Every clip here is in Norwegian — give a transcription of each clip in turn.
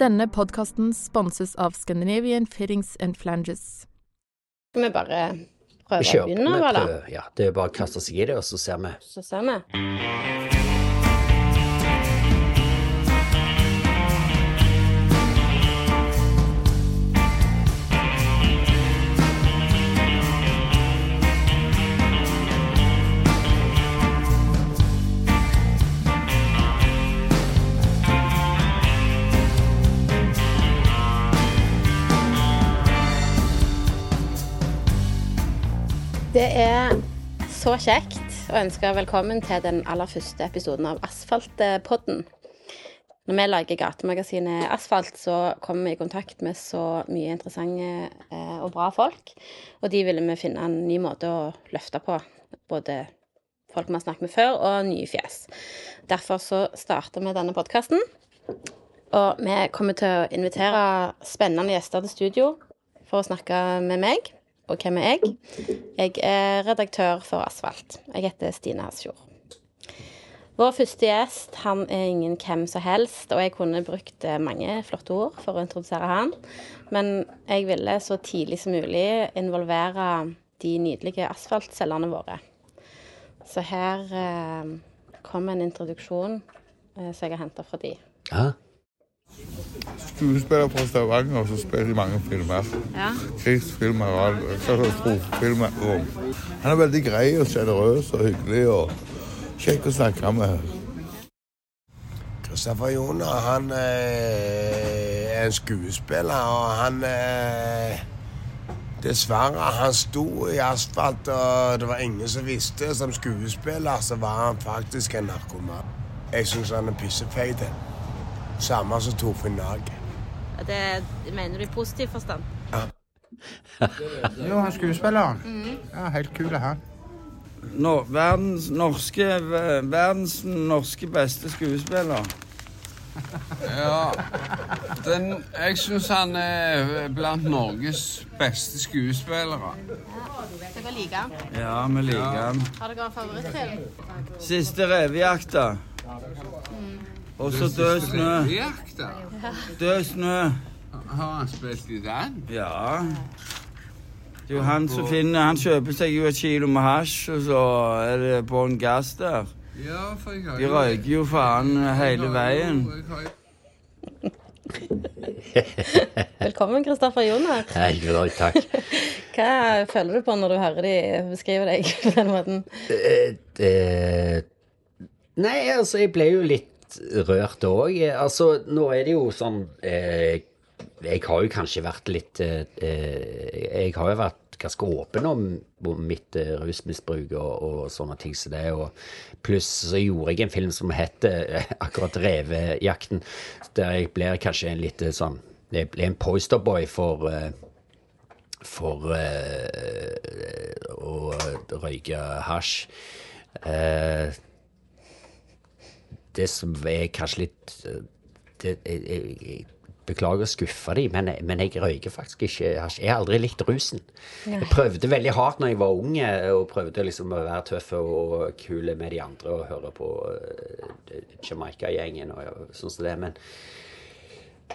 Denne podkasten sponses av Scandinavian Fittings and Flanges. Skal vi bare prøve å begynne, vi eller? ja, Det er bare å kaste seg i det, og så ser vi. Så ser vi. Er så kjekt å ønske velkommen til den aller første episoden av Asfaltpodden. Når vi lager gatemagasinet Asfalt, så kommer vi i kontakt med så mye interessante eh, og bra folk. Og de ville vi finne en ny måte å løfte på. Både folk vi har snakket med før, og nye fjes. Derfor så starter vi denne podkasten. Og vi kommer til å invitere spennende gjester til studio for å snakke med meg. Og hvem er jeg? Jeg er redaktør for Asfalt. Jeg heter Stine Hasfjord. Vår første gjest han er ingen hvem som helst, og jeg kunne brukt mange flotte ord for å introdusere han. Men jeg ville så tidlig som mulig involvere de nydelige asfaltcellene våre. Så her eh, kommer en introduksjon eh, som jeg har henta fra de. Ja. Skuespiller fra Stavanger som spiller i mange filmer. Ja. Krigsfilmer og katastrofefilmer. Og han er veldig grei og sjenerøs og hyggelig og kjekk å snakke med. Kristoffer Joner, han eh, er en skuespiller, og han eh, Dessverre, han sto i asfalt, og det var ingen som visste. Som skuespiller så var han faktisk en narkoman. Jeg syns han er pissefeit. Samme som Torfinn Nag. Det mener du i positiv forstand? Ja. Jo, han skuespilleren. Ja, helt kul er han. no, verdens, norske, verdens norske beste skuespiller. Ja, den, jeg syns han er blant Norges beste skuespillere. Dere liker han? Ja, vi liker han. Har dere en favorittfilm? Siste revejakta. Og så Død snø. Død snø. Har han spilt i den? Ja. Det er jo han som finner Han kjøper seg jo et kilo med hasj, og så er det bånn gass der. Ja, for jeg har De røyker jo faen hele veien. Velkommen, Kristoffer Joner. Hei, takk. Hva føler du på når du hører de beskrive deg på den måten? Det, det- Nei, altså, jeg ble jo litt rørt òg. Altså, nå er det jo sånn eh, Jeg har jo kanskje vært litt eh, eh, Jeg har jo vært ganske åpen om om mitt eh, rusmisbruk og, og sånne ting som det. Og pluss så gjorde jeg en film som heter eh, akkurat 'Revejakten', der jeg blir kanskje en litt eh, sånn Jeg blir en posterboy for for å røyke hasj. Eh, det som er kanskje litt eh, det, jeg, jeg, beklager å skuffe dem, men, men jeg røyker faktisk ikke. Jeg har aldri likt rusen. Jeg prøvde veldig hardt når jeg var unge, og prøvde liksom å være tøff og kul med de andre og høre på eh, Jamaica-gjengen og sånn som det, men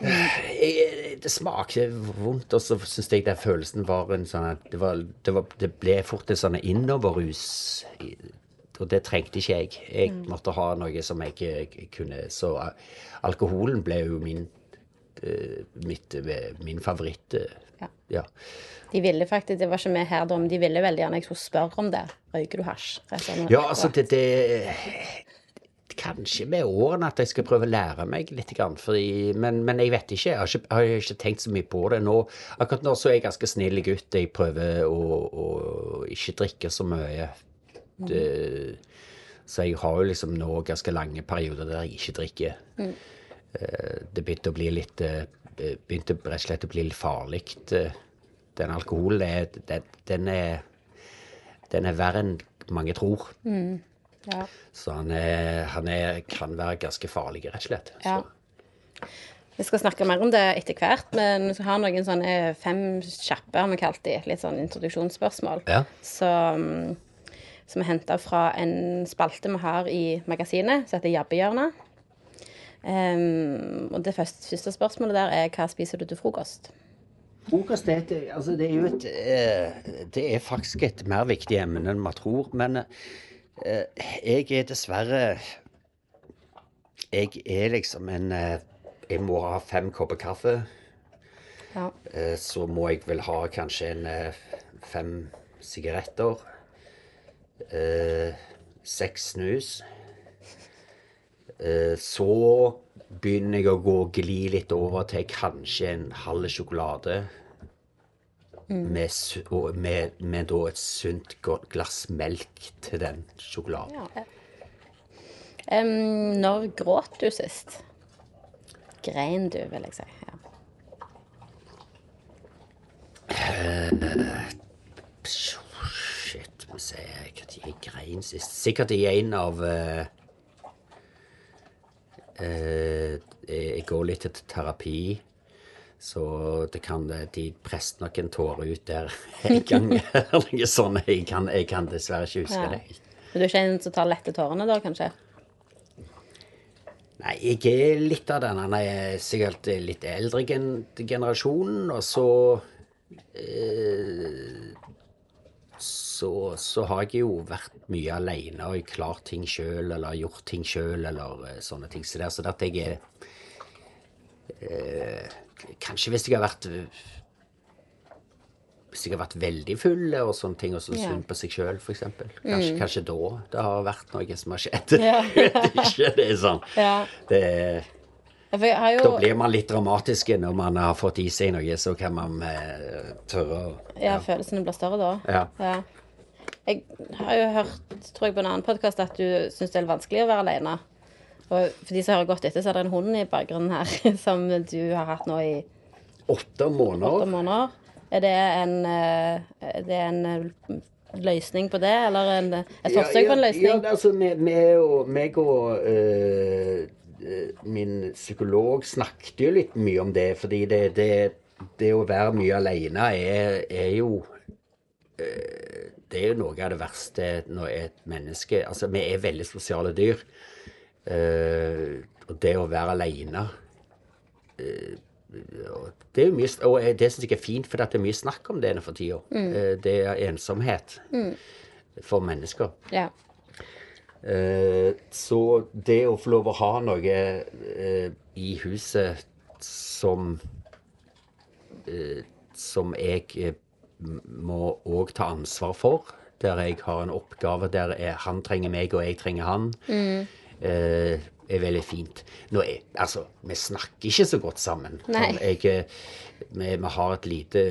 jeg, det smakte vondt, og så syns jeg den følelsen var en sånn at det, var, det, var, det ble fort en sånn innoverrus. Og det trengte ikke jeg. Jeg måtte ha noe som jeg ikke kunne Så uh, alkoholen ble jo min uh, mitt, uh, min favoritt. Ja. ja. De ville faktisk, Det var ikke vi her men de ville veldig gjerne jeg skulle spørre om det. Røyker du hasj? Ja, altså det, det Kanskje med årene at jeg skal prøve å lære meg litt. Fordi, men, men jeg vet ikke. Jeg har ikke, jeg har ikke tenkt så mye på det nå. Akkurat nå så er jeg ganske snill gutt. Jeg prøver å, å ikke drikke så mye. Det, så jeg har jo liksom nå ganske lange perioder der jeg ikke drikker. Mm. Det begynte å bli litt eh, Begynte rett og slett å bli litt farlig. eh, Den alkoholen er, den, den er Den er verre enn mange tror. Ja. Så han, er, han er, kan være ganske farlig, rett og slett. Ja. Vi skal snakke mer om det etter hvert, men vi har noen sånne fem kjappe, har vi kalt de, litt sånn introduksjonsspørsmål. Ja. Som, som er henta fra en spalte vi har i magasinet, som heter Jabbehjørnet. Um, og det første, første spørsmålet der er hva spiser du til frokost? Frokost er, et, altså det er jo et eh, Det er faktisk et mer viktig emne enn man tror. Men eh, jeg er dessverre Jeg er liksom en eh, Jeg må ha fem kopper kaffe. Ja. Så må jeg vel ha kanskje en fem sigaretter. Eh, Seks snus. Eh, Så begynner jeg å gå og gli litt over til kanskje en halv sjokolade. Med, med, med da et sunt, glass melk til den sjokoladen. Ja. Um, når gråt du sist? Grein du, vil jeg si. Ja. Shit, vi se Når jeg grein sist Sikkert i en av uh, uh, Jeg går litt til terapi, så det kan De presse nok en tåre ut der en gang. eller noe sånt. Jeg kan, jeg kan dessverre ikke huske Ja. det. Men du er ikke en som tar lette tårene da, kanskje? Nei, jeg er litt av den. Han er sikkert litt eldre gen generasjonen, og så eh, så, så har jeg jo vært mye alene og klart ting sjøl, eller gjort ting sjøl, eller eh, sånne ting. Så det er sånn at jeg er eh, Kanskje hvis jeg har vært Hvis jeg har vært veldig full og sånne ting, og så Ja. synd på seg sjøl, f.eks. Kanskje, kanskje da det har vært noe som har skjedd. Ja. Ikke. Det er sånn. Ja. Det, Ja, jo da blir man litt dramatisk når man har fått i seg noe, så kan man eh, tørre å Ja, følelsene blir større da. Ja. Jeg har jo hørt, tror jeg på en annen podkast, at du syns det er vanskelig å være alene. Og for de som hører godt etter, så er det en hund i bakgrunnen her som du har hatt nå i Åtte måneder. åtte måneder. Er det en, eh, er det en eh, løsning på det, eller en, et forsøk på en løsning? Ja, altså, meg, meg og, meg og øh, min psykolog snakket jo litt mye om det, fordi det, det, det å være mye alene er, er jo øh, Det er jo noe av det verste når et menneske Altså, vi er veldig sosiale dyr. Uh, og det å være alene uh, det er jo mye, og det syns jeg er fint, for det er mye snakk om det for tida. Eh, Det er ensomhet for mennesker. Ja. Eh, Så det å få lov å ha noe eh, i huset som eh, Som jeg eh, må òg ta ansvar for, der jeg har en oppgave der jeg, han trenger meg og jeg trenger han, eh, er veldig fint. Er, altså, vi snakker ikke så godt sammen. Jeg, eh, vi, vi har et lite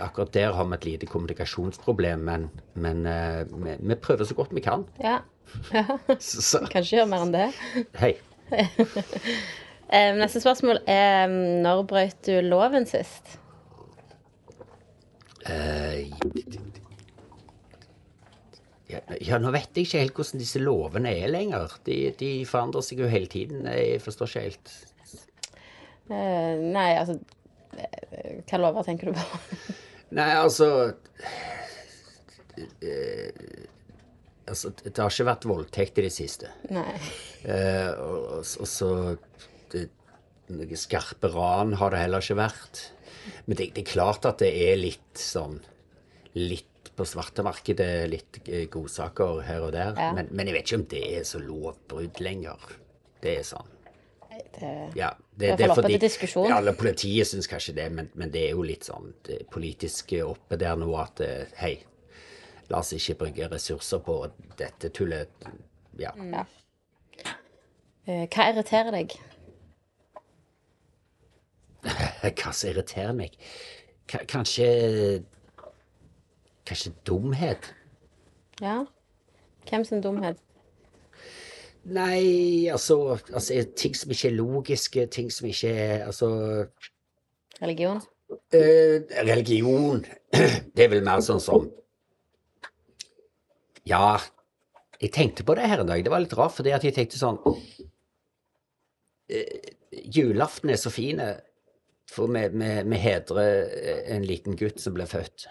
Akkurat der har vi et lite kommunikasjonsproblem, men, men eh, vi, vi prøver så godt vi kan. ja. Så, så, Kan ikke gjøre mer enn det. hei. Eh, Neste spørsmål er når brøt du loven sist? Eh, ja, ja, nå vet jeg ikke helt hvordan disse lovene er lenger. De, de forandrer seg jo hele tiden. Jeg forstår ikke helt. Eh, nei, altså Hvilke Hva lover tenker du på? Nei, altså eh, Altså, det har ikke vært voldtekt i det siste. nei. Eh, og, og, og så det, Noe skarpe ran har det heller ikke vært. Men det, det er klart at det er litt sånn Litt på svartemarkedet, litt eh, godsaker her og der. Ja. Men, men jeg vet ikke om det er så lovbrudd lenger. Det er sånn. Det, Ja, Det er hvert fall oppe til diskusjon. Ja, eller politiet syns kanskje det, men, men det er jo litt sånn det politiske oppe der nå at eh, hei, la oss ikke bruke ressurser på dette tullet. Ja. ja. Eh, hva irriterer deg? Hva som irriterer meg? K kanskje Kanskje dumhet? Ja? Hvem sin dumhet? Nei, altså, altså Ting som ikke er logiske, ting som ikke er Altså Religion? eh, Religion Det er vel mer sånn som Ja, jeg tenkte på det her en dag. Det var litt rart, fordi at jeg tenkte sånn eh, Julaften er så fin, for vi, vi, vi hedrer en liten gutt som ble født.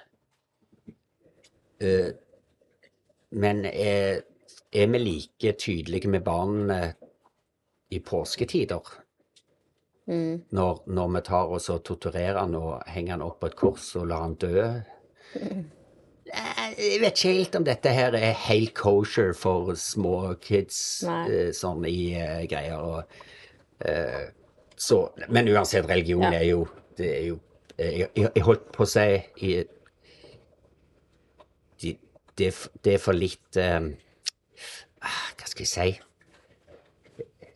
Eh, men er, er vi like tydelige med barna i påsketider. Mm. Når, når vi tar oss og torturerer han og henger han opp på et kors og lar han dø. Eh, Jeg vet ikke helt om dette her er helt kosher for små kids, eh, sånn i uh, greier. Og, eh, så, men uansett, religion Ja. er jo Det er jo eh, Jeg, jeg, holdt på å si i, de, det, det er for litt ah, Hva skal jeg si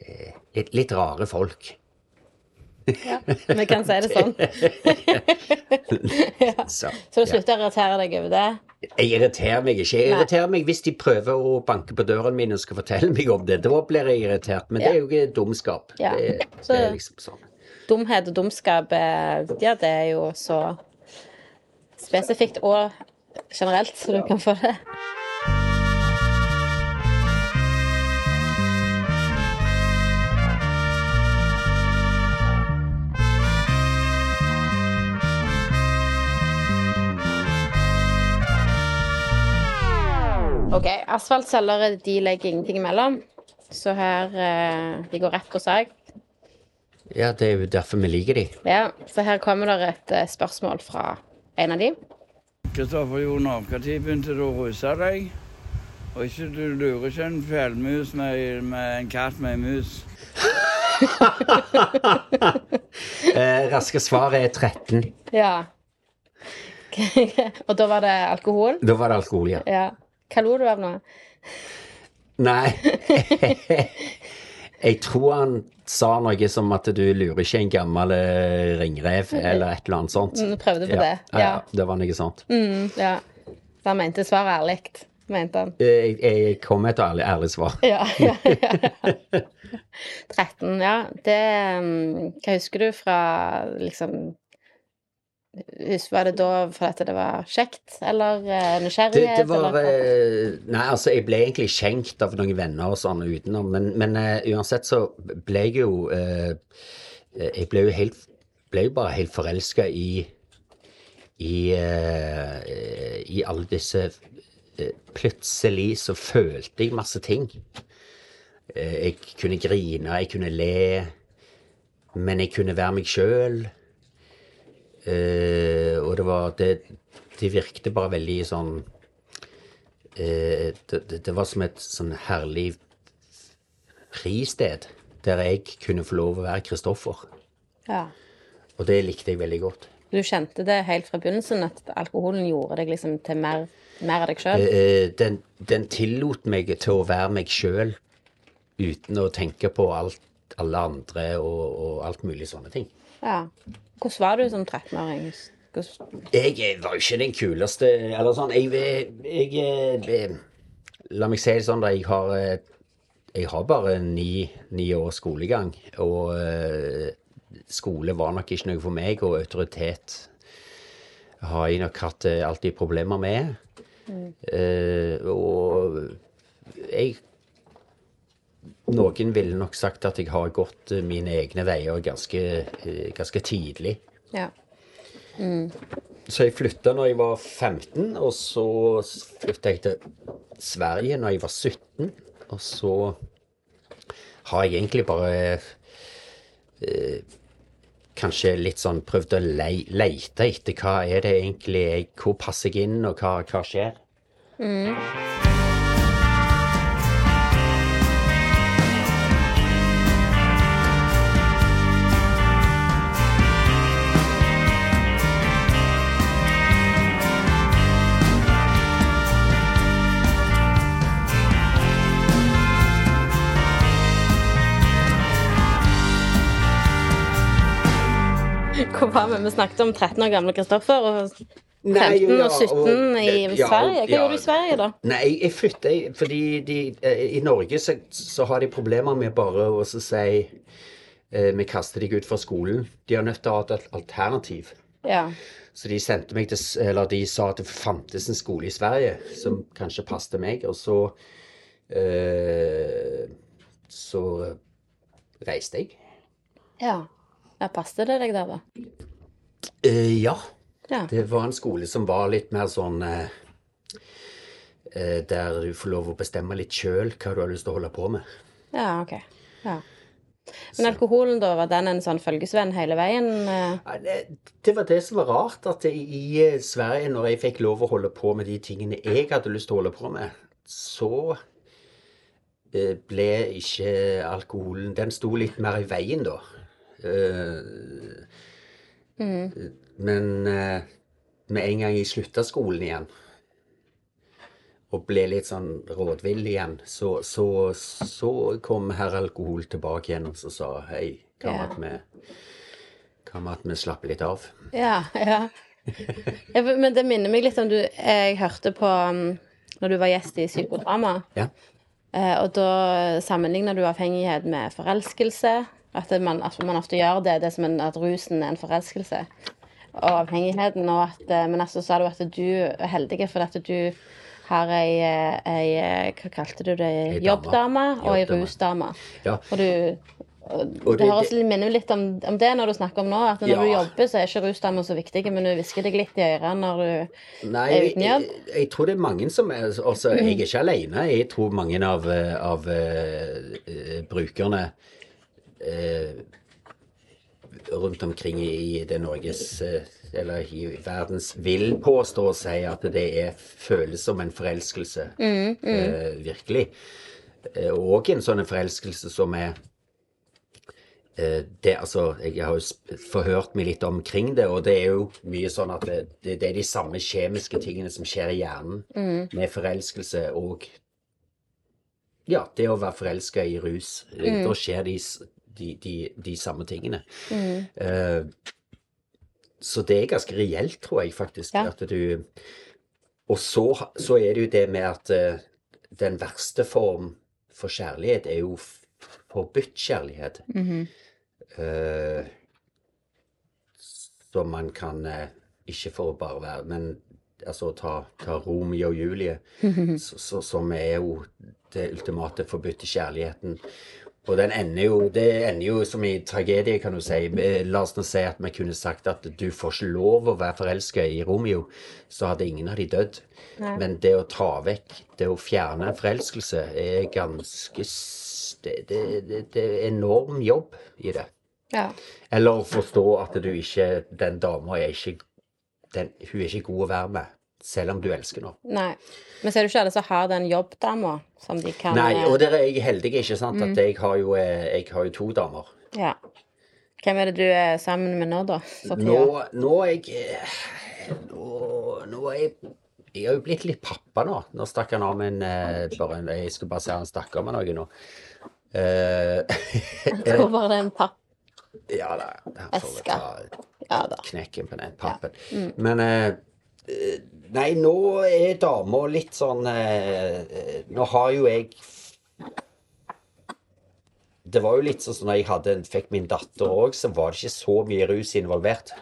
Eh, Litt, litt rare folk. Ja, Vi kan si det sånn. Så, Så du ja. slutter å irritere deg over det? Jeg irriterer meg ikke. Jeg Nei. irriterer meg hvis de prøver å banke på døren min og skal fortelle meg om det. Da blir jeg irritert. Men det er jo ikke dumskap. Ja. Det, det er liksom sånn. Dumhet og dumskap, eh, ja, det er jo så spesifikt og generelt, så du kan få det. OK, asfaltselgere de legger ingenting imellom. Så her eh, De går rett på sak. Ja, det er jo derfor vi liker de. Ja, så her kommer det et eh, spørsmål fra en av de. Kristoffer Joner, når begynte du å ruse deg? Og ikke du lurer ikke en fjellmus med, med en katt med en mus. Eh, raske svar er 13. Ja. Og da var det alkohol? Da var det alkohol, ja. Ja. Hva lo du av nå? Nei Jeg tror han sa noe som at du lurer ikke en gammel eh, ringrev, eller et eller annet sånt. Du prøvde på ja. det, Ja, ja. det var noe sånt. Mm, ja. Så han mente svaret ærlig, mente han. Jeg, jeg kom med et ærlig, ærlig svar. Ja, ja, ja. 13, ja. Det mm, Hva husker du fra liksom Var det da fordi det var kjekt, eller nysgjerrighet? Det, det var eller? eh, Nei, altså, jeg ble egentlig skjenkt av noen venner og sånn utenom, men, men uh, uansett så ble jeg jo uh, Jeg ble jo helt Ble jo bare helt forelska i i, uh, I alle disse eh, Plutselig så følte jeg masse ting. Eh, jeg kunne grine, jeg kunne le, men jeg kunne være meg sjøl. Eh, og det var det, det virkte bare veldig sånn eh, det, det, var som et sånn herlig fristed der jeg kunne få lov å være Kristoffer. Ja. Og det likte jeg veldig godt. Du kjente det helt fra begynnelsen, at alkoholen gjorde deg liksom til mer, mer av deg sjøl? Eh, den, den tillot meg til å være meg sjøl uten å tenke på alt, alle andre og, og alt mulig sånne ting. Ja. Hvordan var du som 13-åring? Hvordan- Jeg eh, var jo ikke den kuleste Eller sånn Jeg, jeg, jeg, jeg La meg si det sånn, da. Jeg har, eh, jeg har bare ni, ni års skolegang. Og eh, skole var nok ikke noe for meg, og autoritet har jeg nok hatt eh, alltid problemer med. Eh, og jeg Noen ville nok sagt at jeg har gått eh, mine egne veier ganske, eh, ganske tidlig. Ja. Så jeg flytta når jeg var 15, og så flytta jeg til Sverige når jeg var 17. Og så har jeg egentlig bare eh, Kanskje litt sånn prøvd å le leite etter hva er det egentlig jeg Hvor passer jeg inn, og hva, hva skjer? Hvor var vi? Vi snakket om 13 år gamle Kristoffer og 15 Nei, ja, og 17 og- i ja, Sverige. Hva ja. gjorde du i Sverige, da? Nei, jeg, jeg flytta fordi de, eh, i Norge så, så har de problemer med bare å si eh, Vi kaster deg ut fra skolen. De har nødt til å ha et alternativ. Ja. Så de sendte meg til Eller de sa at det fantes en skole i Sverige som kanskje passet meg, og så eh, Så reiste jeg. ja. Ja, Passet det deg der, da? Eh, ja. Ja. Det var en skole som var litt mer sånn eh, eh, Der du får lov å bestemme litt sjøl hva du har lyst til å holde på med. Ja, OK. Ja. Men alkoholen, da, var den en sånn følgesvenn hele veien? eh? Ja, det, det var det som var rart, at i i Sverige, når jeg fikk lov å holde på med de tingene jeg hadde lyst til å holde på med, så eh, ble ikke alkoholen Den sto litt mer i veien da. Eh, Men eh, med en gang jeg slutta skolen igjen, og ble litt sånn rådvill igjen, så, så, så kom herr Alkohol tilbake igjen og så sa hei, hva med at vi, hva med at vi slapper litt av? Ja, ja. ja. Men det minner meg litt om du Jeg hørte på um, når du var gjest i Psykodrama. Ja. Eh, og da sammenligna du avhengighet med forelskelse. At man, at man ofte gjør det, det som en, at rusen er en forelskelse. Og avhengigheten. Og at, eh, men altså sa du at du er heldig fordi at du har ei, eh, ei eh, Hva kalte du det? Jobbdame og ei rusdame. Ja. Og du og det, høres litt- minner litt om, om det når du snakker om nå. At når Ja. du jobber, så er ikke rusdamer så viktig, men du hvisker deg litt i øret når du Nei, er uten jobb. jeg, jeg tror det er mange som er Altså, jeg er ikke alene. Jeg tror mange av, av eh, brukerne rundt omkring i, det Norges eh, eller i verdens vil påstå og si at det er, føles som en forelskelse. Eh, virkelig. Eh, og en sånn forelskelse som er eh, det, altså, Jeg har jo forhørt meg litt omkring det, og det er jo mye sånn at det, det, er de samme kjemiske tingene som skjer i hjernen med forelskelse og Ja, det å være forelska i rus. eh, Da skjer de, de, de, de samme tingene. Eh, så det er ganske reelt, tror jeg faktisk. Ja. At du Og så, så er det jo det med at uh, den verste form for kjærlighet er jo forbudt kjærlighet. Eh, som man kan Ikke for å bare være Men altså ta, ta Romeo og Julie, så, så, som er jo det ultimate forbudte kjærligheten. Og den ender jo, det ender jo som i tragedie, kan du si. La oss nå si at vi kunne sagt at du får ikke lov å være forelska i Romeo, så hadde ingen av de dødd. Men det å ta vekk, det å fjerne forelskelse, er ganske Det, det, det, det er enorm jobb i det. Ja. Eller å forstå at du ikke Den dama er ikke den, Hun er ikke god å være med, selv om du elsker noe. Nei. Men ser du ikke alle som har den jobbdama som de kan Nei, eh, og der er jeg heldig, ikke sant, at jeg har jo, eh, jeg har jo to damer. Ja. Hvem er det du er sammen med nå, da? Nå, nå er jeg eh, Nå, nå er jeg Jeg har jo blitt litt pappa nå. Nå stakk han av med en eh, bare Jeg skulle bare si han stakk av med noe nå. Uh, tror bare det en papp. ja da, Eske. Ja da. knekken på den pappen. Men eh, eh, Nei, nå er dama litt sånn eh, eh, Nå har jo jeg Det var jo litt sånn når jeg hadde, fikk min datter òg, så var det ikke så mye rus involvert.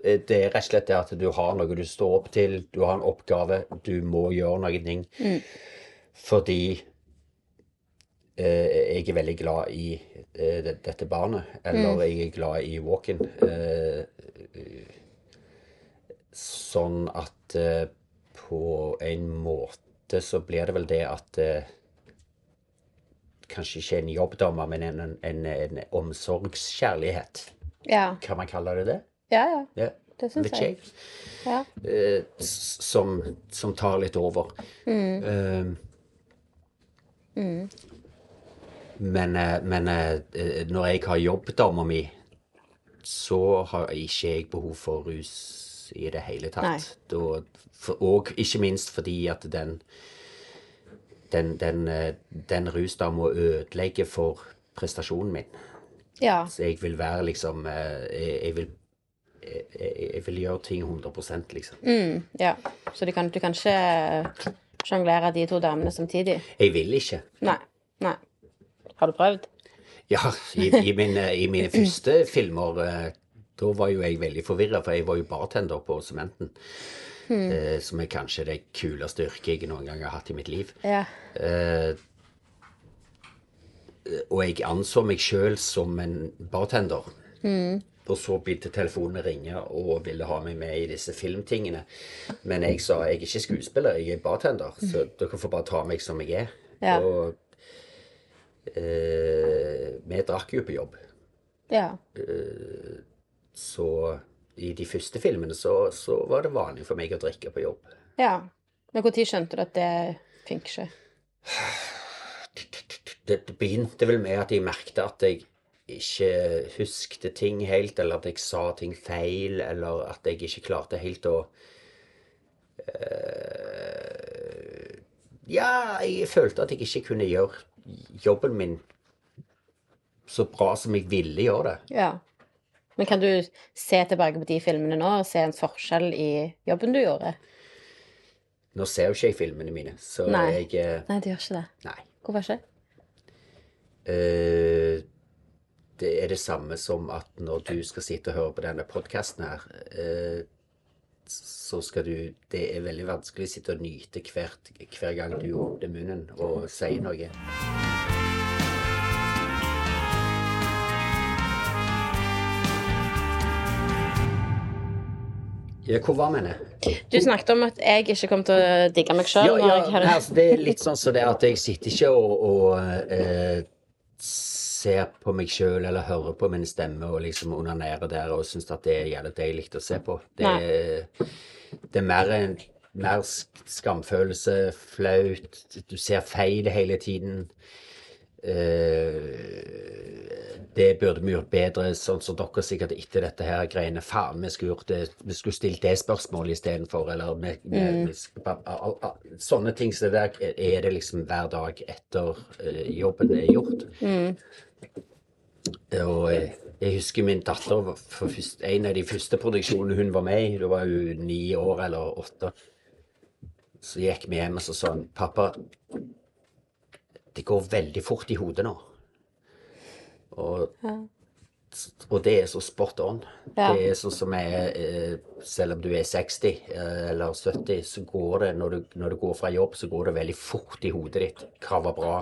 Det det er rett og slett det at du har noe du står opp til, du har en oppgave, du må gjøre noe. ting. Fordi eh, jeg er veldig glad i eh, dette barnet. Eller jeg er glad i walk-in. Eh, sånn at eh, på en måte så blir det vel det at eh, Kanskje ikke en jobbdommer, men en, en, en omsorgskjærlighet. Ja. Kan man kalle det det? Ja, ja. Ja. Det syns jeg. Ja. Eh, som, som tar litt over. Eh, Men, eh, men eh, når jeg har jobbdama mi, så har ikke jeg behov for rus i det hele tatt. Da, for, og ikke minst fordi at den den, den, eh, den rusdama ødelegger for prestasjonen min. ja. Så jeg vil være liksom eh, Jeg, jeg vil jeg, jeg- jeg vil gjøre ting 100% liksom. Mm, ja. Så du kan, du kan ikke sjonglere de to damene samtidig? Jeg vil ikke. Nei. Nei. Har du prøvd? Ja, i, i, mine, i mine første filmer eh, Da var jo jeg veldig forvirra, for jeg var jo bartender på Sementen. Eh, som er kanskje det kuleste yrket jeg noen gang har hatt i mitt liv. Ja. Eh, og jeg anså meg sjøl som en bartender. Og så begynte telefonene ringe og ville ha meg med i disse filmtingene. Men jeg sa jeg er ikke skuespiller, jeg er bartender, så dere får bare ta meg som jeg er. Ja. Og eh, Vi drakk jo på jobb. Ja. Så i de første filmene så, så var det vanlig for meg å drikke på jobb. ja. Men når skjønte du at det funker ikke? Det, det begynte vel med at jeg merket at jeg ikke husket ting helt, eller at jeg sa ting feil, eller at jeg ikke klarte helt å uh, Ja, jeg følte at jeg ikke kunne gjøre jobben min så bra som jeg ville gjøre det. Ja. Men kan du se tilbake på de filmene nå og se en forskjell i jobben du gjorde? Nå ser jo ikke jeg filmene mine, så Nei. jeg eh, Nei, du gjør ikke det. Nei. Hvorfor ikke? Uh, det er det samme som at når du skal sitte og høre på denne podkasten her, uh, så skal du Det er veldig vanskelig å sitte og nyte hvert, hver gang du åpner munnen og sier noe. Hvor var vi henne? Du snakket om at jeg ikke kom til å digge meg sjøl. Ja, ja, nei, altså, det er litt sånn som det at jeg sitter ikke og, og eh, ser på meg sjøl eller hører på min stemme og liksom onanerer der og syns at det er jævlig deilig å se på. Det, er- det er mer en mer skamfølelse, flaut, du ser feil hele tiden. Eh, det burde vi gjort bedre, sånn som dere sikkert etter dette her greiene. Faen, vi skulle gjort det, vi skulle stilt det spørsmålet istedenfor, eller vi, vi, vi Sånne ting som det der er det liksom hver dag etter eh, jobben er gjort. Og eh, jeg husker min datter først, en av de første produksjonene hun var med i, da var hun ni år eller åtte. Så gikk vi hjem og så sa hun, pappa, det går veldig fort i hodet nå. Og, og det er så spot on. Ja. Det er sånn som er eh, Selv om du er 60 eh, eller 70, så går det når du, når du går fra jobb, så går det veldig fort i hodet ditt. Hva var bra?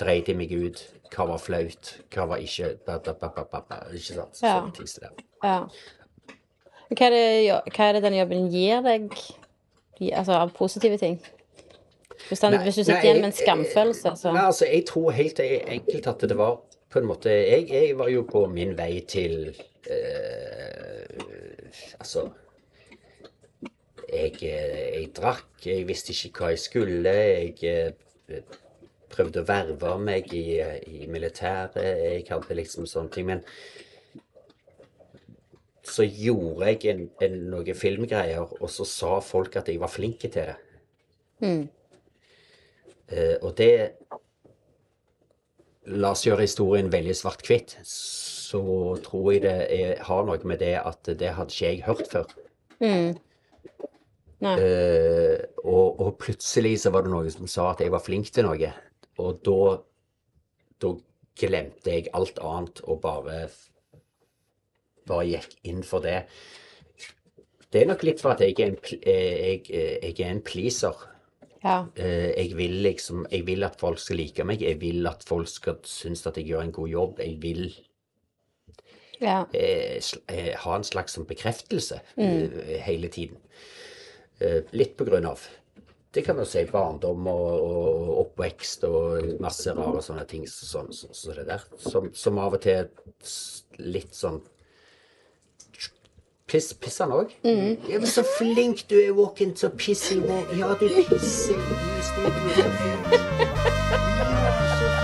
Dreit jeg meg ut? Hva var flaut? Hva var ikke ba, ba, ba. Ikke sant? Sånne ting som det. Ja. Hva er, det, hva er det den jobben gir deg altså, av positive ting? Hvis, den, Nei, hvis du sitter nei, igjen med en skamfølelse, så Nei, altså, jeg tror helt enkelt at det var på en måte Jeg, jeg var jo på min vei til eh, Altså jeg, jeg drakk, jeg visste ikke hva jeg skulle. Jeg eh, prøvde å verve meg i, i militæret. Jeg hadde liksom sånne ting. Men så gjorde jeg en, en, noen filmgreier, og så sa folk at jeg var flink til det. Eh, og det La oss gjøre historien veldig svart-hvitt. Så tror jeg det er, har noe med det at det hadde ikke jeg hørt før. Nei. Uh, og, og plutselig så var det noen som sa at jeg var flink til noe. Og da, da glemte jeg alt annet og bare bare gikk inn for det. Det er nok litt for at jeg er en, eh, jeg, eh, jeg er en pleaser. Ja. Eh, Jeg vil liksom Jeg vil at folk skal like meg. Jeg vil at folk skal synes at jeg gjør en god jobb. Jeg vil ja. eh, eh, ha en slags sånn bekreftelse eh, hele tiden. Litt på grunn av det kan man si barndom og, og oppvekst og masse rare sånne ting sånn, så, så det der. Som, som av og til litt sånn Piss, pisser han òg? Ja, men så flink du er, Walken, til å pisse i vår Ja, du pisser i studio. Så så er.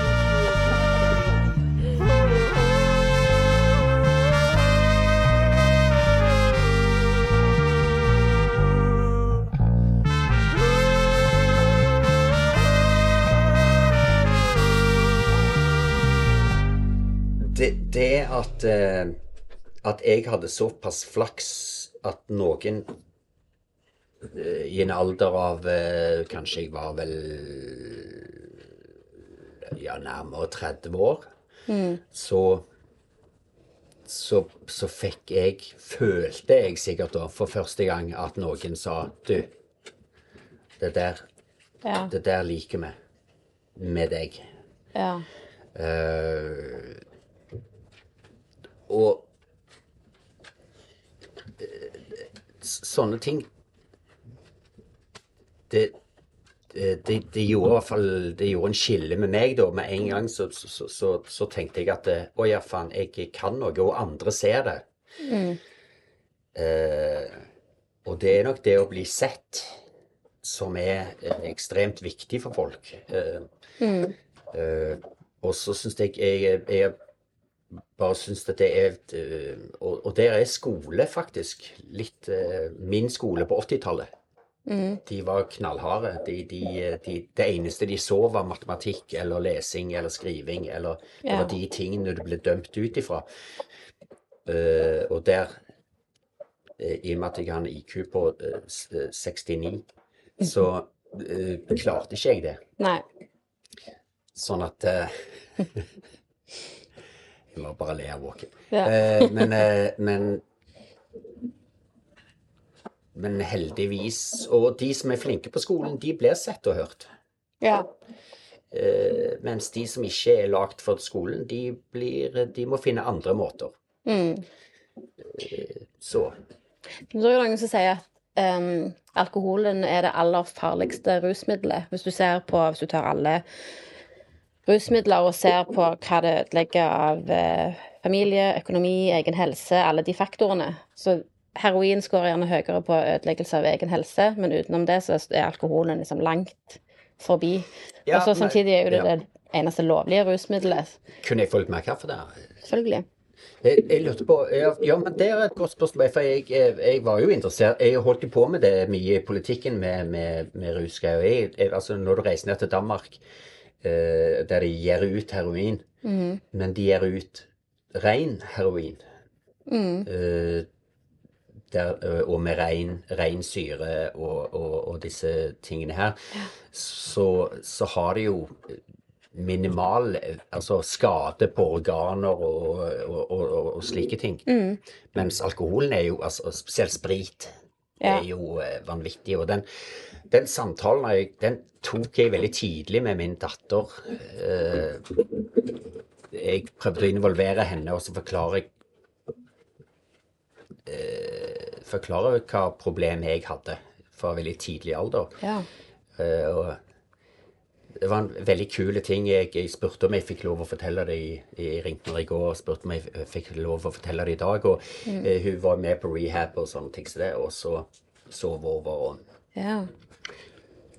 det, det at, eh, at jeg hadde såpass flaks at noen eh, i en alder av eh, Kanskje jeg var vel ja, nærmere 30 år, så så, så fikk jeg Følte jeg sikkert da for første gang at noen sa Du, det der, Ja. det der liker vi med deg. ja. Uh, og eh, s- sånne ting det, det, det gjorde i hvert fall det gjorde en skille med meg, da. Med en gang så, så, så, så tenkte jeg at eh, å ja, faen, jeg kan noe, og andre ser det. Eh, og det er nok det å bli sett som er eh, ekstremt viktig for folk. Eh, eh, og så syns jeg jeg, jeg bare syns at det er eh, og, og der er skole, faktisk. Litt eh, min skole på 80-tallet. De var knallharde. De, de, de, det eneste de så, var matematikk eller lesing eller skriving. Eller det Ja. var de tingene du ble dømt ut ifra. Eh, og der, i og med at jeg har en IQ på eh, eh, 69, så eh, klarte ikke jeg det. Nei. Sånn at Jeg må bare le av Walken. Ja. Eh, men, eh, men Men heldigvis Og de som er flinke på skolen, de blir sett og hørt. Ja. Eh, mens de som ikke er lagd for skolen, de, blir, de må finne andre måter. Mm. Eh, så Så er det noen som sier at um, alkoholen er det aller farligste rusmiddelet. Hvis du ser på, hvis du tar alle rusmidler og ser på hva det ødelegger av eh, familie, økonomi, egen helse, alle de faktorene. Så heroin skårer gjerne høyere på ødeleggelse av egen helse, men utenom det så er alkoholen liksom langt forbi. Ja, og så samtidig er jo det ja. det eneste lovlige rusmiddelet. kunne jeg fått mer kaffe der? Selvfølgelig. Jeg, jeg lurte på ja, men det er et godt spørsmål. For jeg, jeg, jeg var jo interessert Jeg holdt jo på med det mye i politikken med, med, med rusgreier. Altså, når du reiser ned til Danmark, eh, der de gir ut heroin, men de gir ut ren heroin eh, der, eh, og med ren, ren syre og, og, og disse tingene her, så, så har de jo minimal altså skade på organer og, og, slike ting. Mens alkoholen er jo, altså spesielt sprit, Ja. er jo eh, vanvittig. Og den, den samtalen jeg, den tok jeg veldig tidlig med min datter. Eh, jeg prøvde å involvere henne, og så forklare jeg eh, Forklare hva problem jeg hadde fra veldig tidlig alder. Ja. Eh, det var en veldig kule ting. Jeg, jeg spurte om jeg fikk lov å fortelle det i, Jeg ringte i går og spurte om jeg fikk lov å fortelle det i dag. Og eh, hun var med på rehab og sånne ting som det, og så sov over. Og, ja.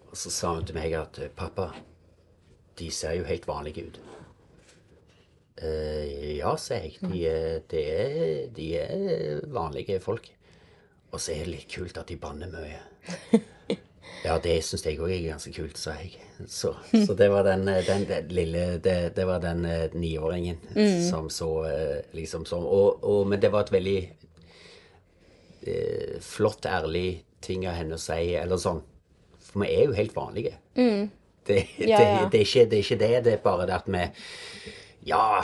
Og så sa hun til meg at eh, pappa, de ser jo helt vanlige ut. Eh, ja, sa jeg. De, er- de, er, de er vanlige folk. Og så er det litt kult at de banner mye. Ja, det syns jeg òg er ganske kult, sa jeg. Så, så det var den, eh, den, den lille Det, det var den niåringen niåringen som så eh, liksom som og, og, Men det var et veldig eh, flott, ærlig ting av henne å si, eller sånn. For vi er jo helt vanlige. Det, det, Ja, ja. det, er ikke, det er ikke det. Det er bare det at vi Ja.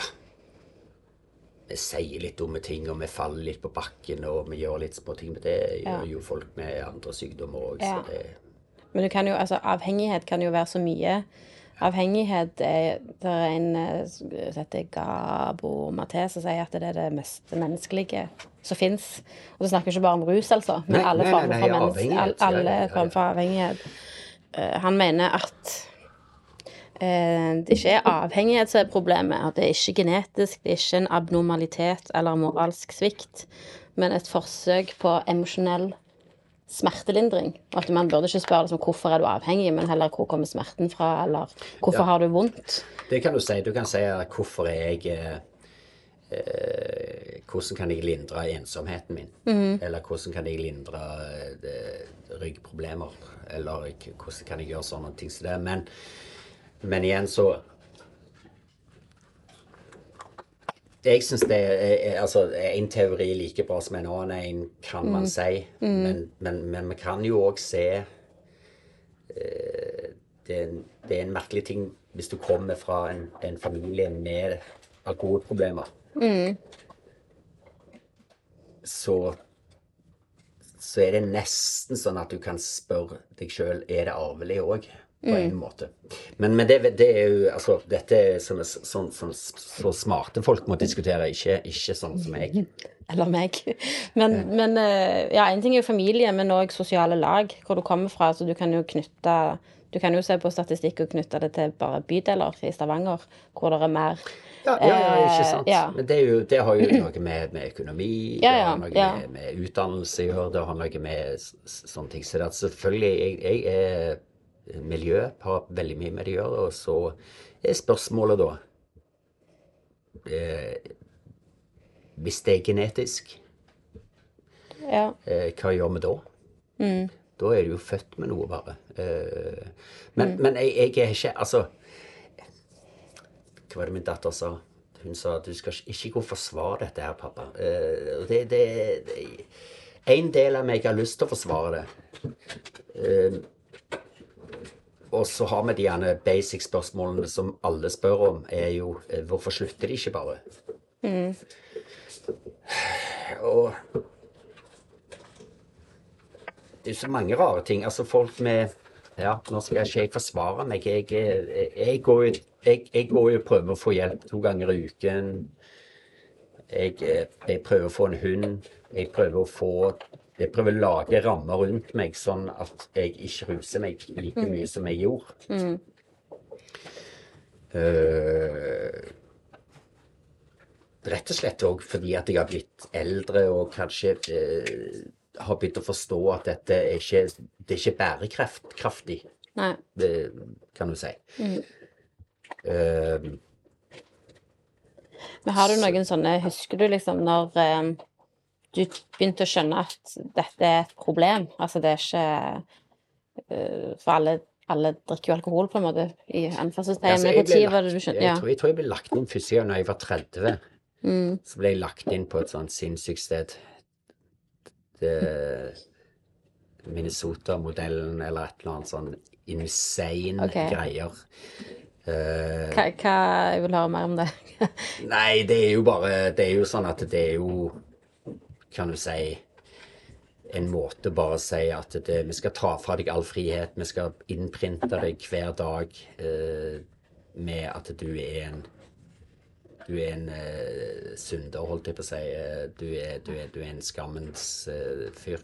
Vi sier litt dumme ting, og vi faller litt på bakken, og vi gjør litt små ting. Men det Ja. gjør jo folk med andre sykdommer òg, Ja. Men du kan jo, altså, avhengighet kan jo være så mye. Avhengighet er Det er en eh, som heter Gabo Maté som sier at det er det mest menneskelige som fins. Og det snakker ikke bare om rus, altså, men Nei, alle former for menneske, alle ja. for avhengighet. Eh, han mener at eh, det ikke er avhengighet som er problemet. At det er ikke genetisk, det er ikke en abnormalitet eller moralsk svikt, men et forsøk på emosjonell smertelindring. At man burde ikke spørre liksom, hvorfor er du avhengig, men heller hvor kommer smerten fra, eller hvorfor Ja. har du vondt? Det kan du si. Du kan si hvorfor er jeg eh, eh, Hvordan kan jeg lindre ensomheten min? Eller hvordan kan jeg lindre eh, ryggproblemer? Eller hvordan kan jeg gjøre sånne ting som det? Men, men igjen så Jeg syns det er, altså, en teori like bra som en annen en, kan man si. Men, men, men vi kan jo òg se det er, en, det er en merkelig ting hvis du kommer fra en, en familie med alkoholproblemer. Så så er det nesten sånn at du kan spørre deg sjøl er det arvelig òg. På en måte. Men, men det, det er jo altså Dette er sånn som, så, så smarte folk må diskutere, ikke, ikke sånn som jeg. Eller meg. Men, men eh, ja, en ting er jo familie, men òg sosiale lag, hvor du kommer fra. Så du kan jo knytte Du kan jo se på statistikk og knytte det til bare bydeler i Stavanger, hvor det er mer Ja, ja, ja ikke sant. Eh, ja. Men det, er jo, det har jo noe med, med økonomi, Ja, det har noe ja. med, med utdannelse å gjøre, det har noe med sånne ting. Så det at selvfølgelig, jeg, jeg er miljø, har veldig mye med det å gjøre, og så er spørsmålet da eh, Hvis det er genetisk, Ja. eh, hva gjør vi da? Mm. Da er du jo født med noe, bare. Eh, men, men jeg, jeg er ikke Altså Hva var det min datter sa? Hun sa at du skal ikke gå og forsvare dette her, pappa. Eh, det, det, det En del av meg har lyst til å forsvare det. Eh, og så har vi de gjerne basic spørsmålene som alle spør om, er jo eh, hvorfor slutter de ikke bare? Og det er så mange rare ting. Altså folk med Ja, nå skal ikke jeg forsvare meg. Jeg, jeg, jeg, går jo, jeg, jeg går og prøver å få hjelp to ganger i uken. Jeg, eh, jeg prøver å få en hund. Jeg prøver å få Jeg prøver å lage rammer rundt meg sånn at jeg ikke ruser meg like mye som jeg gjorde. Eh, rett og slett òg fordi at jeg har blitt eldre og kanskje uh, har begynt å forstå at dette er ikke, det er ikke bærekraftig, Nei. det kan du si. Eh, Men har du noen sånne Husker du liksom når eh, du begynte å skjønne at dette er et problem? Altså det er ikke eh, For alle, alle drikker jo alkohol, på en måte, i anførselstegn. altså, Men jeg jeg, Ja. jeg tror jeg ble lagt inn første gang da jeg var 30. Mm. Så ble jeg lagt inn på et sånt sinnssykt sted. Det, Minnesota-modellen eller et eller annet sånn insane okay. greier. Uh, Hva, hva Jeg vil høre mer om det. Nei, det er jo bare Det er jo sånn at det er jo Kan du si En måte bare å si at det, vi skal ta fra deg all frihet. Vi skal innprinte deg hver dag eh, med at du er en Du er en eh, synder, holdt jeg på å si. Eh, Du er, du er, du er en skammens eh, fyr.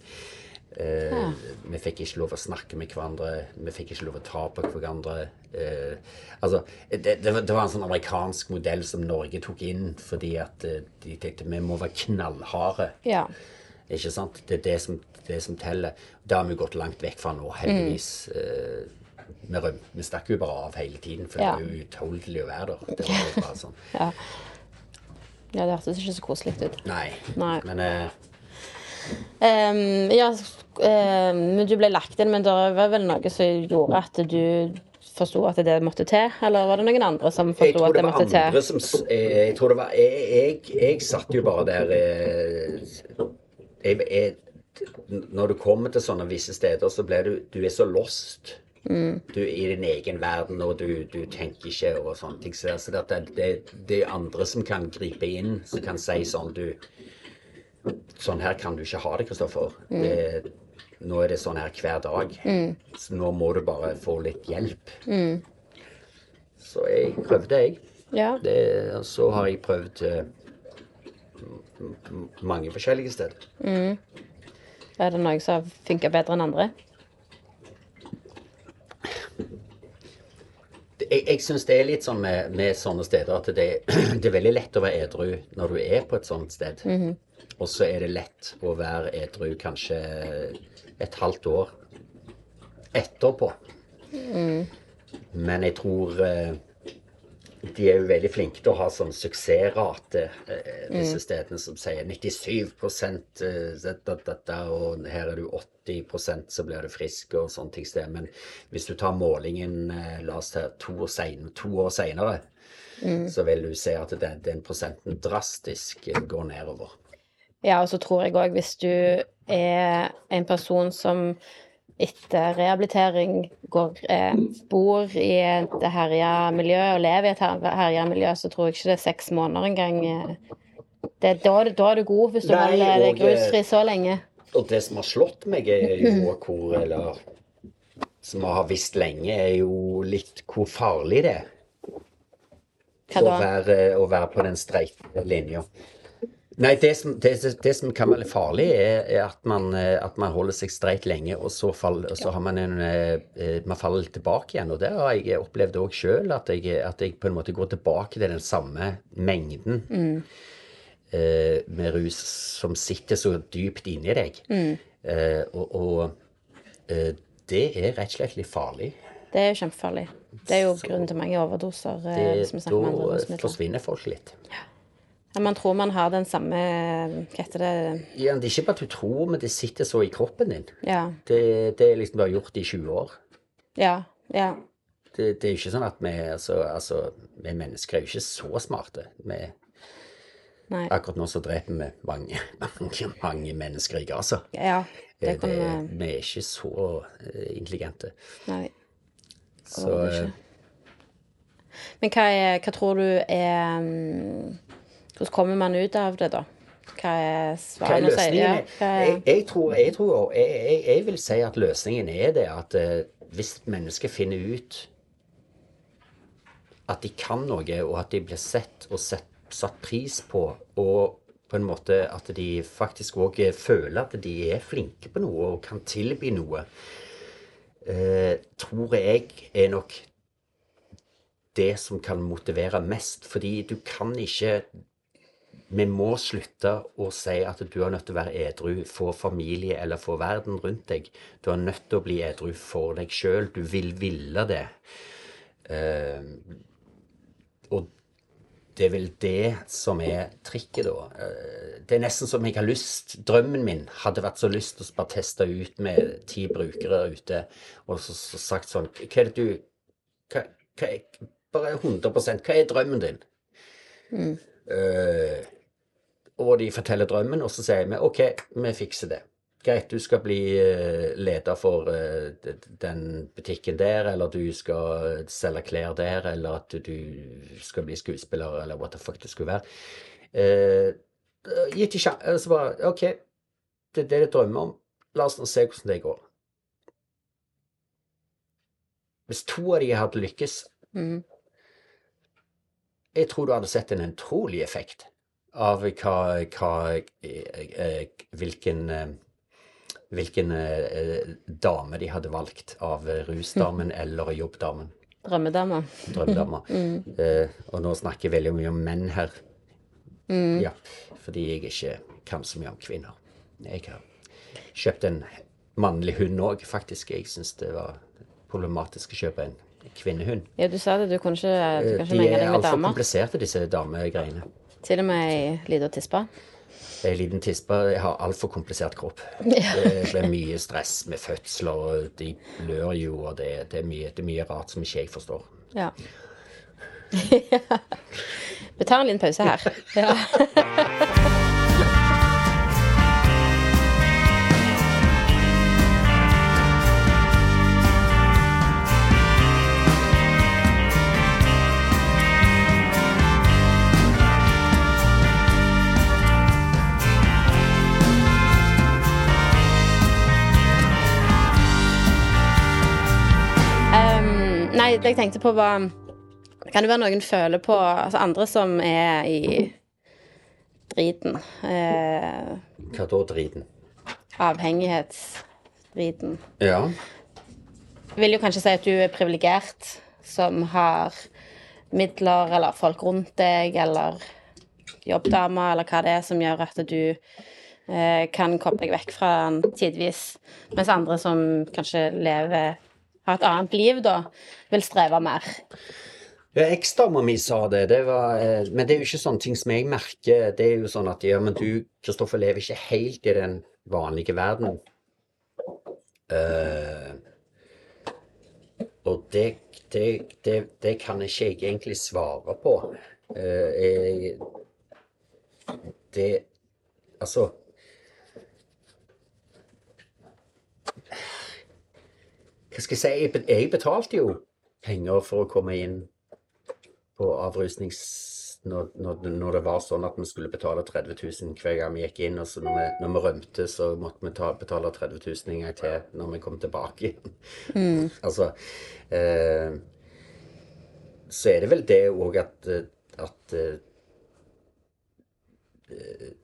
Eh, Vi fikk ikke lov å snakke med hverandre. Vi fikk ikke lov å ta på hverandre. Eh, altså, det, det, var, det var en sånn amerikansk modell som Norge tok inn fordi at eh, de tenkte vi må være knallharde. Ja. Ikke sant? Det er det som, det som teller. Det har vi gått langt vekk fra nå, heldigvis. Eh, vi, vi stakk jo bare av hele tiden, for Ja. det er jo utholdelig å være der. Det var jo bare sånn. ja. Ja, det hørtes ikke så koselig ut. Nei. Nei. Men eh, um, ja, men du ble lagt inn, men det var vel noe som gjorde at du forsto at det måtte til? Eller var det noen andre som forsto at det måtte til? som eh, Jeg tror det var Jeg, jeg, jeg satt jo bare der eh, jeg, Når du kommer til sånne visse steder, så blir du Du er så lost. Du er i din egen verden, og du, du tenker ikke og sånne ting. Så det, det, det er andre som kan gripe inn, som kan si sånn Du Sånn her kan du ikke ha det, Kristoffer. Det, nå er det sånn her hver dag. Så nå må du bare få litt hjelp. Så jeg prøvde, jeg. Ja. Det, så har jeg prøvd mange forskjellige steder. Er det noe som funker bedre enn andre? Jeg, jeg syns det er litt sånn med, med sånne steder at det, det er veldig lett å være edru når du er på et sånt sted. Og så er det lett å være edru kanskje et halvt år etterpå. Men jeg tror eh, de er jo veldig flinke til å ha sånn suksessrate, disse disse stedene som sier 97 da, da, da, og her er du 80% så blir du frisk og sånne ting. Men hvis du tar målingen eh, la oss ta to år, sen, to år senere, så vil du se at den, den prosenten drastisk eh, går nedover. Ja, og så tror jeg òg hvis du er en person som etter rehabilitering går, eh, bor i et herja miljø og lever i et her- herja miljø, så tror jeg ikke det er seks måneder engang. eh, Det, da, da er du god, hvis du Nei, holder deg eh, rusfri så lenge. Og det som har slått meg, er jo hvor eller som vi har visst lenge, er jo litt hvor farlig det er å være, å være på den streite linja. Nei, det som, det, det som kan være farlig, er, er at, man, eh, at man holder seg streit lenge, og så, fall, og så har man en eh, eh, Man faller litt tilbake igjen. Og det har jeg opplevd òg sjøl, at, at jeg på en måte går tilbake til den samme mengden eh, med rus som sitter så dypt inni deg. Eh, og og eh, det er rett og slett litt farlig. Det er jo kjempefarlig. Det er jo grunnen til mange overdoser. Det, som da forsvinner folk litt. Ja, man tror man har den samme Hva heter det Ja, det er ikke bare at du tror, men det sitter så i kroppen din. Ja. Det, det er liksom bare gjort i 20 år. Ja. ja. Det, det er jo ikke sånn at vi altså, altså, vi mennesker er jo ikke så smarte. Vi, Nei. akkurat nå så dreper vi mange, mange, mange mennesker i Gaza. Ja. Det Det, kan vi vi er ikke så eh, intelligente. Nei. Så eh, ikke. Men hva, er, hva tror du er mm, Hvordan kommer man ut av det, da? Hva er hva er svaret? Sier- løsningen? ja, er? hva er- Jeg, jeg, tror, jeg, tror jeg, jeg, vil si at løsningen er det at eh, hvis mennesker finner ut at de kan noe, og at de blir sett og sett, satt pris på, og på en måte at de faktisk òg føler at de er flinke på noe og kan tilby noe, eh, tror jeg er nok det som kan motivere mest. Fordi du kan ikke Vi må slutte å si at du er nødt til å være edru for familie eller for verden rundt deg. Du er nødt til å bli edru for deg sjøl. Du vil ville det. Uh, og det er vel det som er trikket, da. Uh, Det er nesten som jeg har lyst Drømmen min hadde vært så lyst til å bare teste ut med ti brukere ute og så, så sagt sånn Hva er det du hva, hva er, Bare 100 Hva er drømmen din? Eh, og de forteller drømmen, og så sier vi OK, vi fikser det. Greit, du skal bli eh, leder for eh, den butikken der, eller du skal selge klær der, eller at du skal bli skuespiller, eller what the fuck det skulle være. Eh, gitt i sjanse, så bare OK, det er det du drømmer om. La oss nå se hvordan det går. Hvis to av de hadde lykkes, mm. jeg tror du hadde sett en utrolig effekt av hva, hva eh, eh, Hvilken eh, Hvilken dame de hadde valgt av rusdamen eller jobbdamen. Drømmedama. Drømmedama. Eh, og nå snakker jeg veldig mye om menn her. Ja, fordi jeg ikke kan så mye om kvinner. Jeg har kjøpt en mannlig hund òg, faktisk. Jeg syns det var problematisk å kjøpe en kvinnehund. Ja, du sa det. Du kunne ikke, du kan ikke De menge er deg med altfor kompliserte, disse damegreiene. Til og med ei lita tispe. Er liten tispe. Jeg har altfor komplisert kropp. Det blir mye stress med fødsler, og de blør jo, og det, det, er mye, det er mye rart som ikke jeg forstår. Ja. Vi tar en liten pause her. Ja. jeg tenkte på var Kan det være noen føler på Altså andre som er i driten. Eh, Hva da, driten? avhengighetsdriten. Ja. Vil jo kanskje si at du er privilegert som har midler eller folk rundt deg eller jobbdamer eller hva det er som gjør at du eh, kan koble deg vekk fra den tidvis. Mens andre som kanskje lever har et annet liv, da, vil streve mer. Ja, Eksdama mi sa det, det var, eh, men det er jo ikke sånne ting som jeg merker. Det er jo sånn at ja, men du, Kristoffer, lever ikke helt i den vanlige verden. Uh, og det, det, det, det kan ikke jeg egentlig svare på. Uh, jeg, det Altså Hva skal jeg si? Jeg, betalte jo penger for å komme inn på avrusnings... når, når, når det var sånn at vi skulle betale 30 000 hver gang vi gikk inn, og så når vi, når vi rømte, så måtte vi ta, betale 30 000 en gang til når vi kom tilbake igjen. altså eh, Så er det vel det òg at, eh, at eh,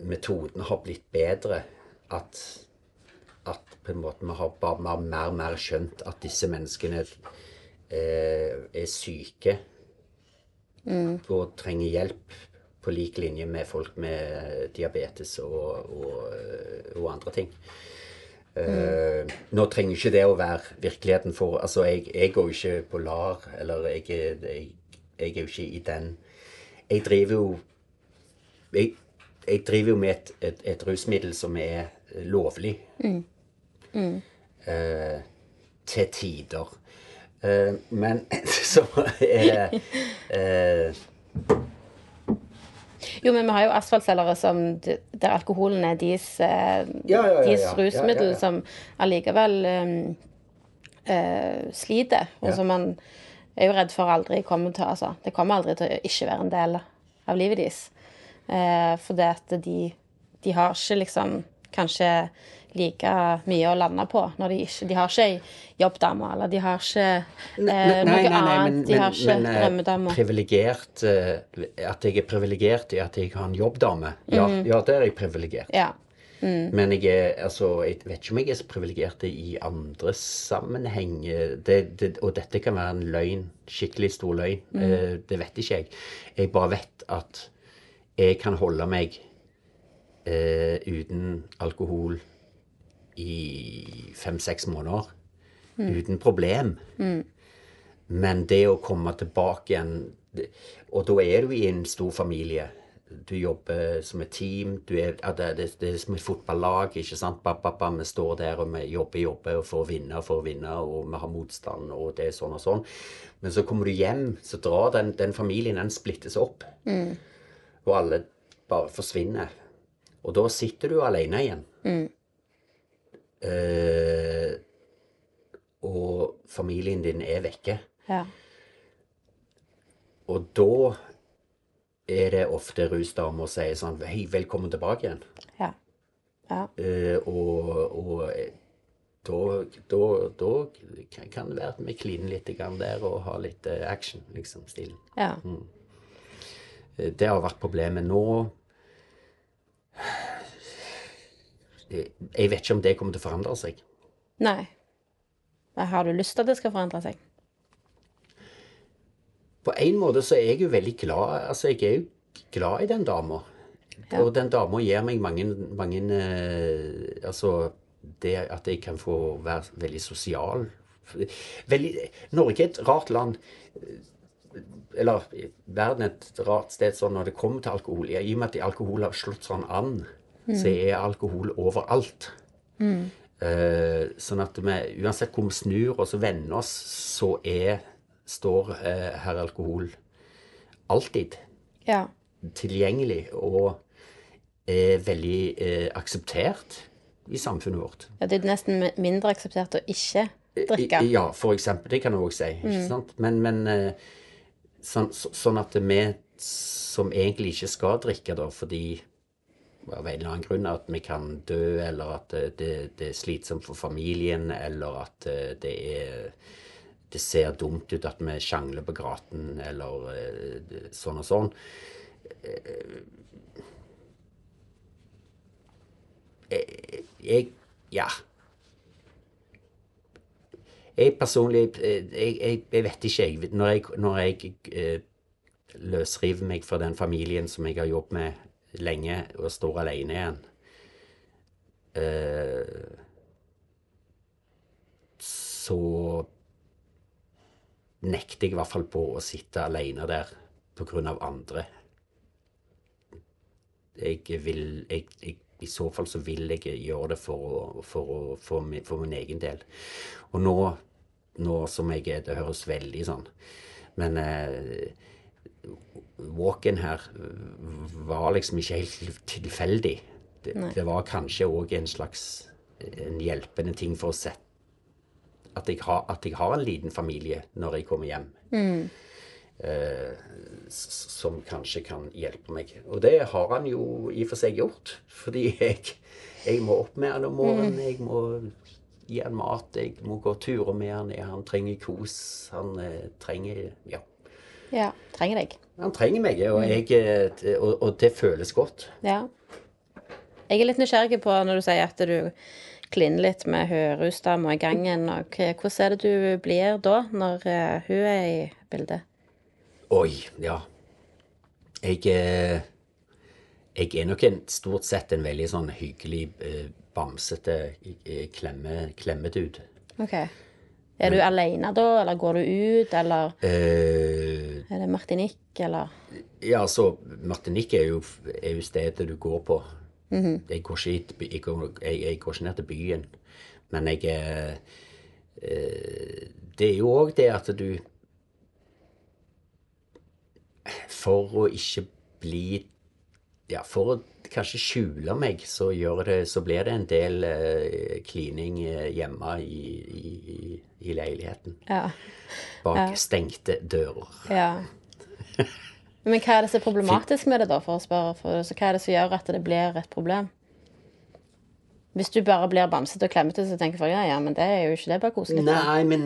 metodene har blitt bedre. At, at på en måte vi har bare mer mer, mer skjønt at disse menneskene eh, er syke og trenger hjelp på lik linje med folk med diabetes og, og, og andre ting. Eh, nå trenger ikke det å være virkeligheten for Altså, jeg, jeg går jo ikke på LAR, eller jeg, jeg, jeg er jo ikke i den Jeg driver jo Jeg, driver jo med et, et, et rusmiddel som er lovlig. Eh, til tider. Eh, men så er eh, Jo, men vi har jo asfaltselgere som der alkoholen er deres, eh, Ja, ja, ja, deres rusmiddel, som allikevel eh, eh, sliter. Og som man er jo redd for aldri kommer til altså, Det kommer aldri til å ikke være en del av livet deres. Eh, fordi at de, de har ikke liksom kanskje like mye å lande på når de ikke De har ikke jobbdame, eller de har ikke eh, noe annet. de har ikke men, eh, drømmedame. eh, At jeg er privilegert i at jeg har en jobbdame. Ja, ja der er jeg privilegert. Ja. Men jeg er altså Jeg vet ikke om jeg er så privilegert i andre sammenhenger. Det, det, og dette kan være en løgn. Skikkelig stor løgn. Mm. det vet ikke jeg. Jeg bare vet at jeg kan holde meg eh, uten alkohol i fem-seks måneder. Uten problem. Men det å komme tilbake igjen Og da er du i en stor familie. Du jobber som et team. Du er, det, det, det er som et fotballag. ikke sant? Ba, ba, ba, vi står der og vi jobber, jobber og for å vinne og for å vinne, og vi har motstand, og det er sånn og sånn. Men så kommer du hjem, så drar den, den familien den splittes opp. Og alle bare forsvinner. Og da sitter du alene igjen. Eh, og familien din er vekke. Ja. Og da er det ofte rusdamer sier sånn Hei, velkommen tilbake igjen. Ja. ja. Eh, og og eh, da, da, da kan- det være at vi kliner litt der og har litt eh, action, liksom, stilen. ja. Mm. Det har vært problemet nå. Jeg vet ikke om det kommer til å forandre seg. Nei. Har du lyst til at det skal forandre seg? På en måte så er jeg jo veldig glad Altså, jeg er jo glad i den dama. Ja. Og den dama gir meg mange, mange eh, Altså, det at jeg kan få være veldig sosial veldig, Norge er et rart land. Eller verden er et rart sted sånn når det kommer til alkohol. I og med at alkohol har slått sånn an, så er alkohol overalt. Eh, sånn at vi, uansett hvor vi snur oss og vender oss, så er, står uh, herr alkohol alltid Ja. tilgjengelig og er veldig uh, akseptert i samfunnet vårt. ja. Det er nesten mindre akseptert å ikke drikke. I- Ja, for eksempel. Det kan du òg si. Ikke sant? Men, men eh, sånn, så, sånn at vi som egentlig ikke skal drikke, da, fordi av en eller annen grunn at vi kan dø, eller at det, det, er slitsomt for familien, eller at eh, det er det ser dumt ut at vi sjangler på graten, eller eh, sånn og sånn. Jeg, Jeg Ja. Jeg personlig eh, jeg, jeg, vet ikke, jeg. Når jeg, når jeg eh, løsriver meg fra den familien som jeg har jobbet med lenge, og står alene igjen eh, Så nekter jeg i hvert fall på å sitte alene der på grunn av andre. Jeg vil jeg, jeg, I så fall så vil jeg gjøre det for, å, for, å, for, min, for min egen del. Og nå, nå som jeg er Det høres veldig sånn Men eh, walk-in her var liksom ikke helt tilfeldig. Det, det var kanskje òg en slags en hjelpende ting for å sette at jeg, har, at jeg har en liten familie når jeg kommer hjem. eh, som kanskje kan hjelpe meg. Og det har han jo i og for seg gjort. Fordi jeg, jeg må opp med han om morgenen. Jeg må gi han mat. Jeg må gå turer med han. Han trenger kos. Han eh, trenger Ja. Ja. Trenger deg. Han trenger meg, og, jeg, eh, og, og det føles godt. Ja. Jeg er litt nysgjerrig på når du sier at du kliner litt med rusdama i gangen. Og hvordan er det du blir da, når eh, hun er i bildet? Oi, ja. Jeg eh, Jeg er nok en, stort sett en veldig sånn hyggelig, bamsete klemme, klemmedude. Ok. Er du alene da, eller går du ut, eller Eh, er det Martinique, eller ja, altså, Martinique er jo, er jo stedet du går på. jeg, går ikke, jeg, går, jeg, jeg går ikke ned til byen. Men jeg eh, Det er jo òg det at du For å ikke bli Ja, for å kanskje skjule meg, så, det, så blir det en del eh, klining eh, hjemme i, i, i, leiligheten. Ja. Bak stengte dører. ja. Men hva er det som er problematisk med det, da, for å spørre? For, så hva er det som gjør at det blir et problem? Hvis du bare blir bamsete og klemmete, så tenker folk ja, ja, men det er jo ikke det bare koselig. Nei, men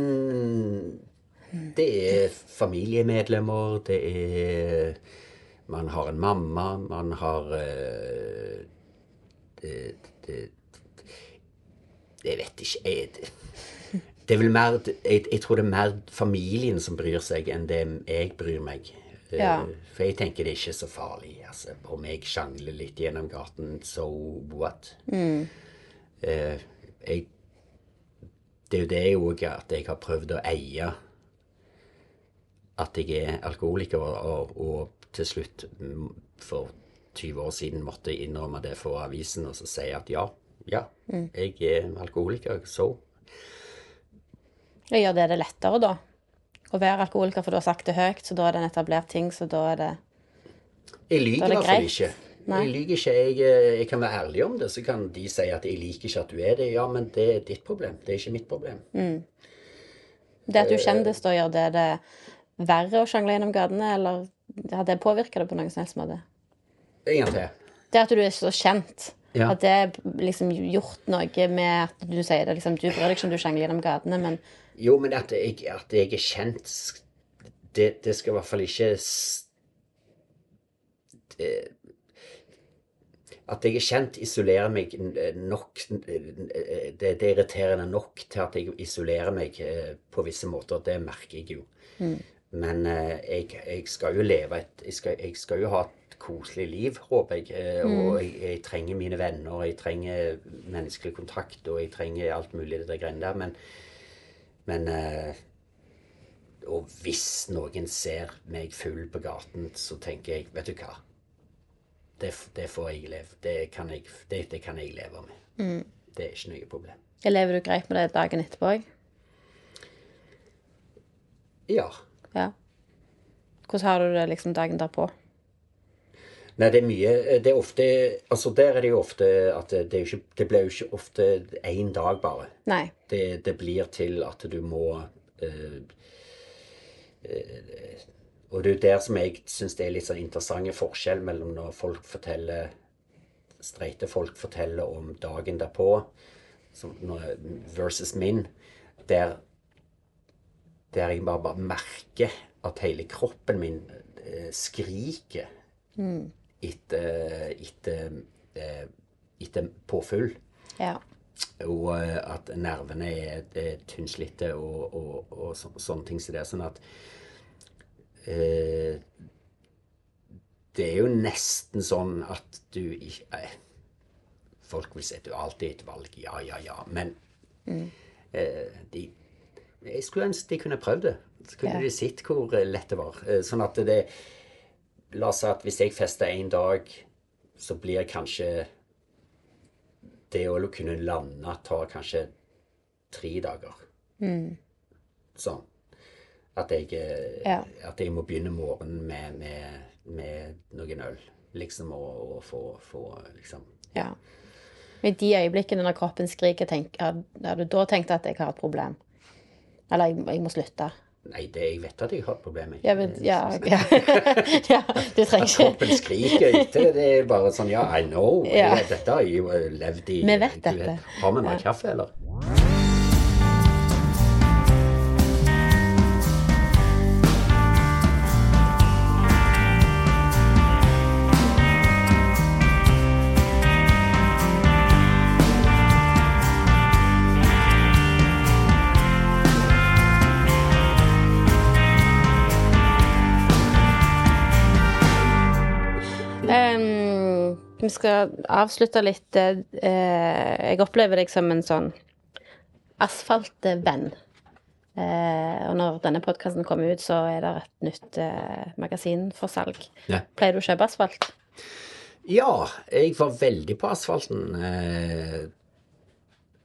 det er familiemedlemmer, det er Man har en mamma, man har eh, det, det, Jeg vet ikke jeg, det, det er vel mer jeg, jeg tror det er mer familien som bryr seg, enn det jeg bryr meg. Eh, Ja. For jeg tenker det er ikke så farlig. Altså, om jeg sjangler litt gjennom gaten, so what? Eh, jeg det er jo det òg at jeg har prøvd å eie at jeg er alkoholiker, og, og til slutt mm, for 20 år siden måtte innrømme det for avisen og så si at ja, ja, jeg er alkoholiker, så Gjør det det lettere, da? Å være alkoholiker, for du har sagt det høyt, så da er det en etablert ting, så da er det Jeg lyver er i hvert fall ikke. Nei. Jeg lyver ikke. Jeg, eh, jeg kan være ærlig om det. Så kan de si at 'jeg liker ikke at du er det'. Ja, men det er ditt problem. Det er ikke mitt problem. Det at du kjendes, kjendis, da gjør det det verre å sjangle gjennom gatene, eller har det påvirka det på noen som helst måte? Til. Det at du er så kjent, Ja. har det liksom gjort noe med at du sier det liksom Du bryr deg ikke om du sjangler gjennom gatene, men Jo, men at jeg, at jeg er kjent det, det skal i hvert fall ikke det, At jeg er kjent, isolerer meg nok Det, det er irriterende nok til at jeg isolerer meg eh, på visse måter. Det merker jeg jo. Men eh, jeg, jeg skal jo leve et jeg skal, jeg skal jo ha et koselig liv, håper jeg. eh, Og jeg, jeg trenger mine venner, jeg trenger menneskelig kontakt, og jeg trenger alt mulig det der greiene der. Men men eh, Og hvis noen ser meg full på gaten, så tenker jeg Vet du hva? Det, det får jeg leve. Det kan jeg, det, det kan jeg leve med. Det er ikke noe problem. lever du greit med det dagen etterpå òg? Ja. Ja. Hvordan har du det liksom dagen derpå? Nei, det er mye Det er ofte Altså, der er det jo ofte at det, det, ikke, det blir jo ikke ofte én dag, bare. Nei. det, det blir til at du må eh, eh, Og det er jo der som jeg syns det er litt sånn interessante forskjell mellom når folk forteller Streite folk forteller om dagen derpå som når, versus min, der der jeg bare, bare merker at hele kroppen min eh, skriker etter, etter, eh, etter påfyll. Ja. Og eh, at nervene er, er tynnslitte og, og, og så, sånne ting som det. Sånn at eh, Det er jo nesten sånn at du ikke eh, Folk vil si at du alltid er et valg. Ja, ja, ja. Men eh, de Jeg skulle ønske de kunne prøvd det. Så kunne Ja. de sett hvor eh, lett det var. Eh, Sånn at det La oss si at hvis jeg fester én dag, så blir kanskje det å kunne lande tar kanskje tre dager. Sånn. At jeg, eh, Ja. at jeg må begynne morgenen med, med, med noen øl. Liksom, og, og få, få liksom ja. I de øyeblikkene når kroppen skriker, tenk, har du da tenkt at jeg har et problem? Eller jeg, jeg må slutte? Nei, det, jeg vet at jeg har et problem. Ja, men, ja, ja. ja, du trenger ikke Kroppen skriker etter det. Er bare sånn Ja, I know. Ja. Dette har jeg jo eh, levd i. Vi vet dette. Har vi mer kaffe, eller? Vi skal avslutte litt eh, Jeg opplever deg som en sånn asfaltvenn. Eh, og når denne podkasten kommer ut, så er det et nytt eh, magasin for salg. Ja. Pleier du å kjøpe asfalt? Ja, jeg var veldig på asfalten. Eh,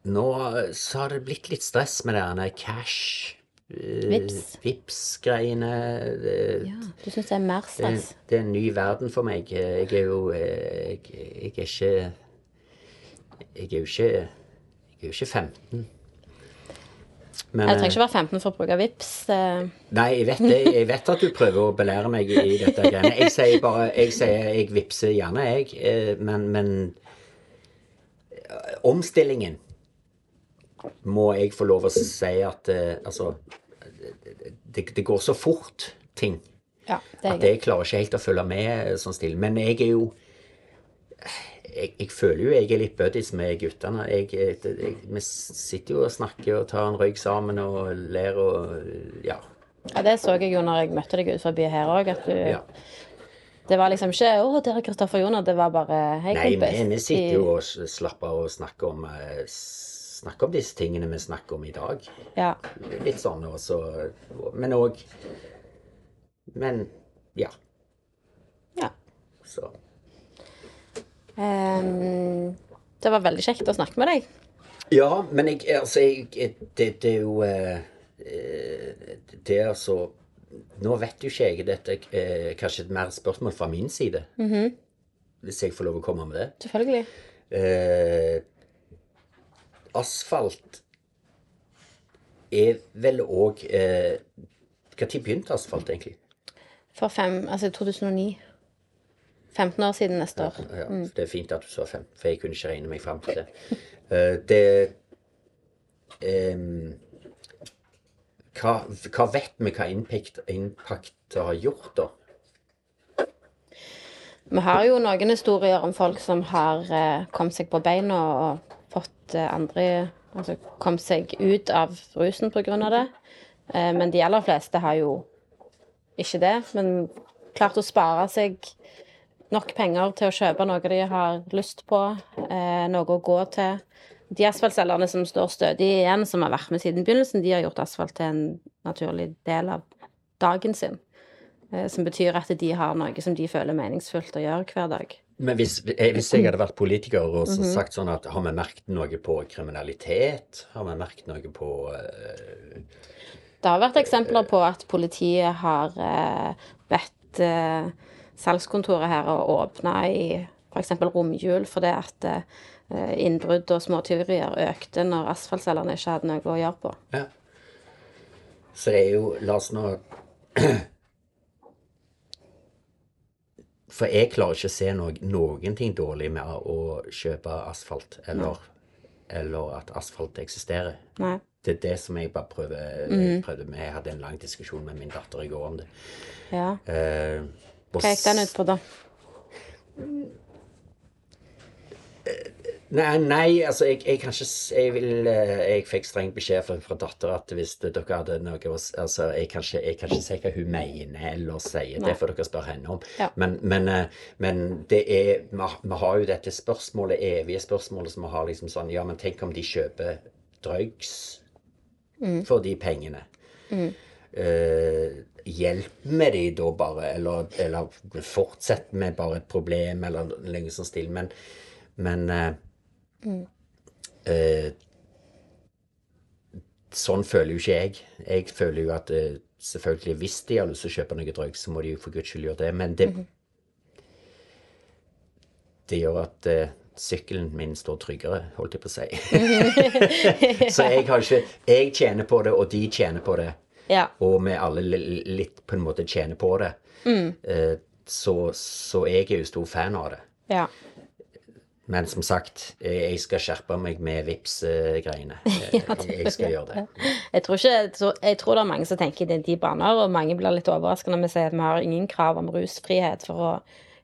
nå så har det blitt litt stress med det der cash eh, Vips. Vips-greiene. Det, Ja, du syns det er mer stress? det er en ny verden for meg. Jeg er jo eh, Jeg, jeg er ikke Jeg er jo ikke Jeg er jo ikke 15. Men, Jeg trenger eh, ikke være 15 for å bruke Vips. eh. Nei, jeg vet, det. jeg vet at du prøver å belære meg i dette greiene. Jeg sier bare Jeg sier jeg vippser gjerne, jeg. eh, Men, men eh, Omstillingen må jeg få lov å si at eh, Altså det, det går så fort, ting. Ja, det er At jeg klarer ikke helt å følge med sånn stille. Men jeg er jo jeg, jeg føler jo jeg er litt buddies med guttene. Jeg, jeg, vi sitter jo og snakker og tar en røyk sammen og ler og Ja. Ja, det så jeg jo når jeg møtte deg ut forbi her òg, at du ja. Det var liksom ikke 'Å, der er Kristoffer Joner'. Det var bare 'Hei, Nei, kompis'. vi, vi sitter jo og slapper av og snakker om eh, Snakker om disse tingene vi snakker om i dag. Ja. Litt sånn også. Men òg Men ja. ja. Så Um, det var veldig kjekt å snakke med deg. Ja, men jeg, altså, jeg, det, det er jo eh, Det er altså Nå vet jo ikke jeg dette eh, kanskje et mer spørsmål fra min side. Hvis jeg får lov å komme med det. Selvfølgelig. Eh, asfalt er vel òg eh, Når begynte asfalt, egentlig? For fem Altså 2009. 15 år siden neste år. Ja, Det er fint at du sa fem, for jeg kunne ikke regne meg fram til det. Uh, det um, hva, hva vet vi hva impact, impact har gjort, da? Vi har jo noen historier om folk som har uh, kommet seg på beina og fått eh, andre Altså kommet seg ut av rusen av det. Eh, men de aller fleste har jo ikke det. Men klart å spare seg nok penger til å kjøpe noe de har lyst på, eh, noe å gå til. De asfaltselgerne som står stødig igjen, som har vært med siden begynnelsen, de har gjort asfalt til en naturlig del av dagen sin. Som betyr at de har noe som de føler meningsfullt å gjøre hver dag. Men hvis, eh, hvis jeg hadde vært politiker og så sagt sånn at har vi merket noe på kriminalitet? Har vi merket noe på uh, Det har vært eksempler på at politiet har uh, bedt uh, salgskontoret her å åpne i f.eks. romjul fordi at innbrudd og småtyverier økte når asfaltselgerne ikke hadde noe å gjøre på. Ja. Så det er jo La oss nå For jeg klarer ikke å se noe, noen ting dårlig med å kjøpe asfalt, eller, eller at asfalt eksisterer. Nei. Det er det som jeg bare prøver, jeg prøvde med. Jeg hadde en lang diskusjon med min datter i går om det. Ja. Uh, Hva gikk den ut på, da? Nei, nei altså jeg, jeg kan ikke Jeg, vil, eh, jeg fikk streng beskjed fra, fra datter at hvis dere hadde noe Altså, jeg kan ikke, jeg kan ikke si hva hun mener eller sier. Det får dere spørre henne om. Ja. Men, men, eh, men det er vi, har- jo dette spørsmålet, evige spørsmålet som vi har liksom sånn Ja, men tenk om de kjøper drugs for de pengene. Eh, hjelper vi de da bare, eller, eller fortsetter vi bare et problem, eller noe sånt stil. Men, men eh, eh, Sånn føler jo ikke jeg. Jeg føler jo at eh, selvfølgelig hvis de har lyst til å kjøpe noe drøyt, så må de jo for guds skyld gjøre det. Men det, det gjør at eh, sykkelen min står tryggere, holdt jeg på å si. så jeg har ikke Jeg tjener på det, og de tjener på det. Ja. og vi alle litt på en måte tjener på det, Mm. eh, så, så jeg er jo stor fan av det. ja. Men som sagt, eh, jeg skal skjerpe meg med vips greiene jeg skal gjøre det. Jeg tror, ikke, jeg, tror, det er mange som tenker i de- de baner, og mange blir litt overrasket når vi sier at vi har ingen krav om rusfrihet for å,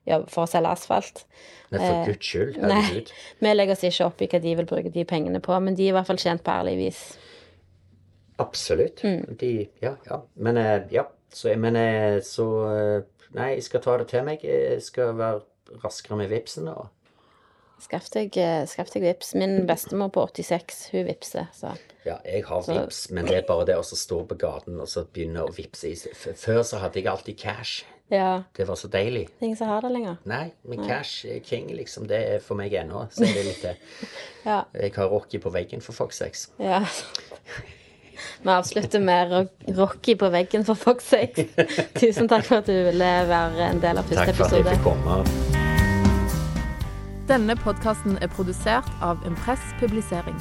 ja, for å selge asfalt. Nei, for Eh, guds skyld. Nei, Herregud. vi legger oss ikke opp i hva de vil bruke de pengene på, men de er i hvert fall tjent på ærlig vis. Absolutt. Mm. De, ja, ja. Men eh, ja. Så, men eh, så eh, Nei, jeg skal ta det til meg. Jeg skal være raskere med vipsen. Og Skaff deg, eh, skaff deg vips. Min bestemor på 86, hun vipser, så ja, jeg har Så- vips, men det er bare det å stå på gaten og så begynne å vippse Før så hadde jeg alltid cash. ja. Det var så deilig. Det er ingen som har det lenger. Nei, men cash er king, liksom. Det er for meg ennå. Så er det litt det. Ja. Jeg har Rocky på veggen, for Fox 6. ja. Vi avslutter med Rocky på veggen, for Fox 6. Tusen takk for at du ville være en del av første episode. Takk for at jeg fikk komme. Denne podkasten er produsert av Impress Publisering.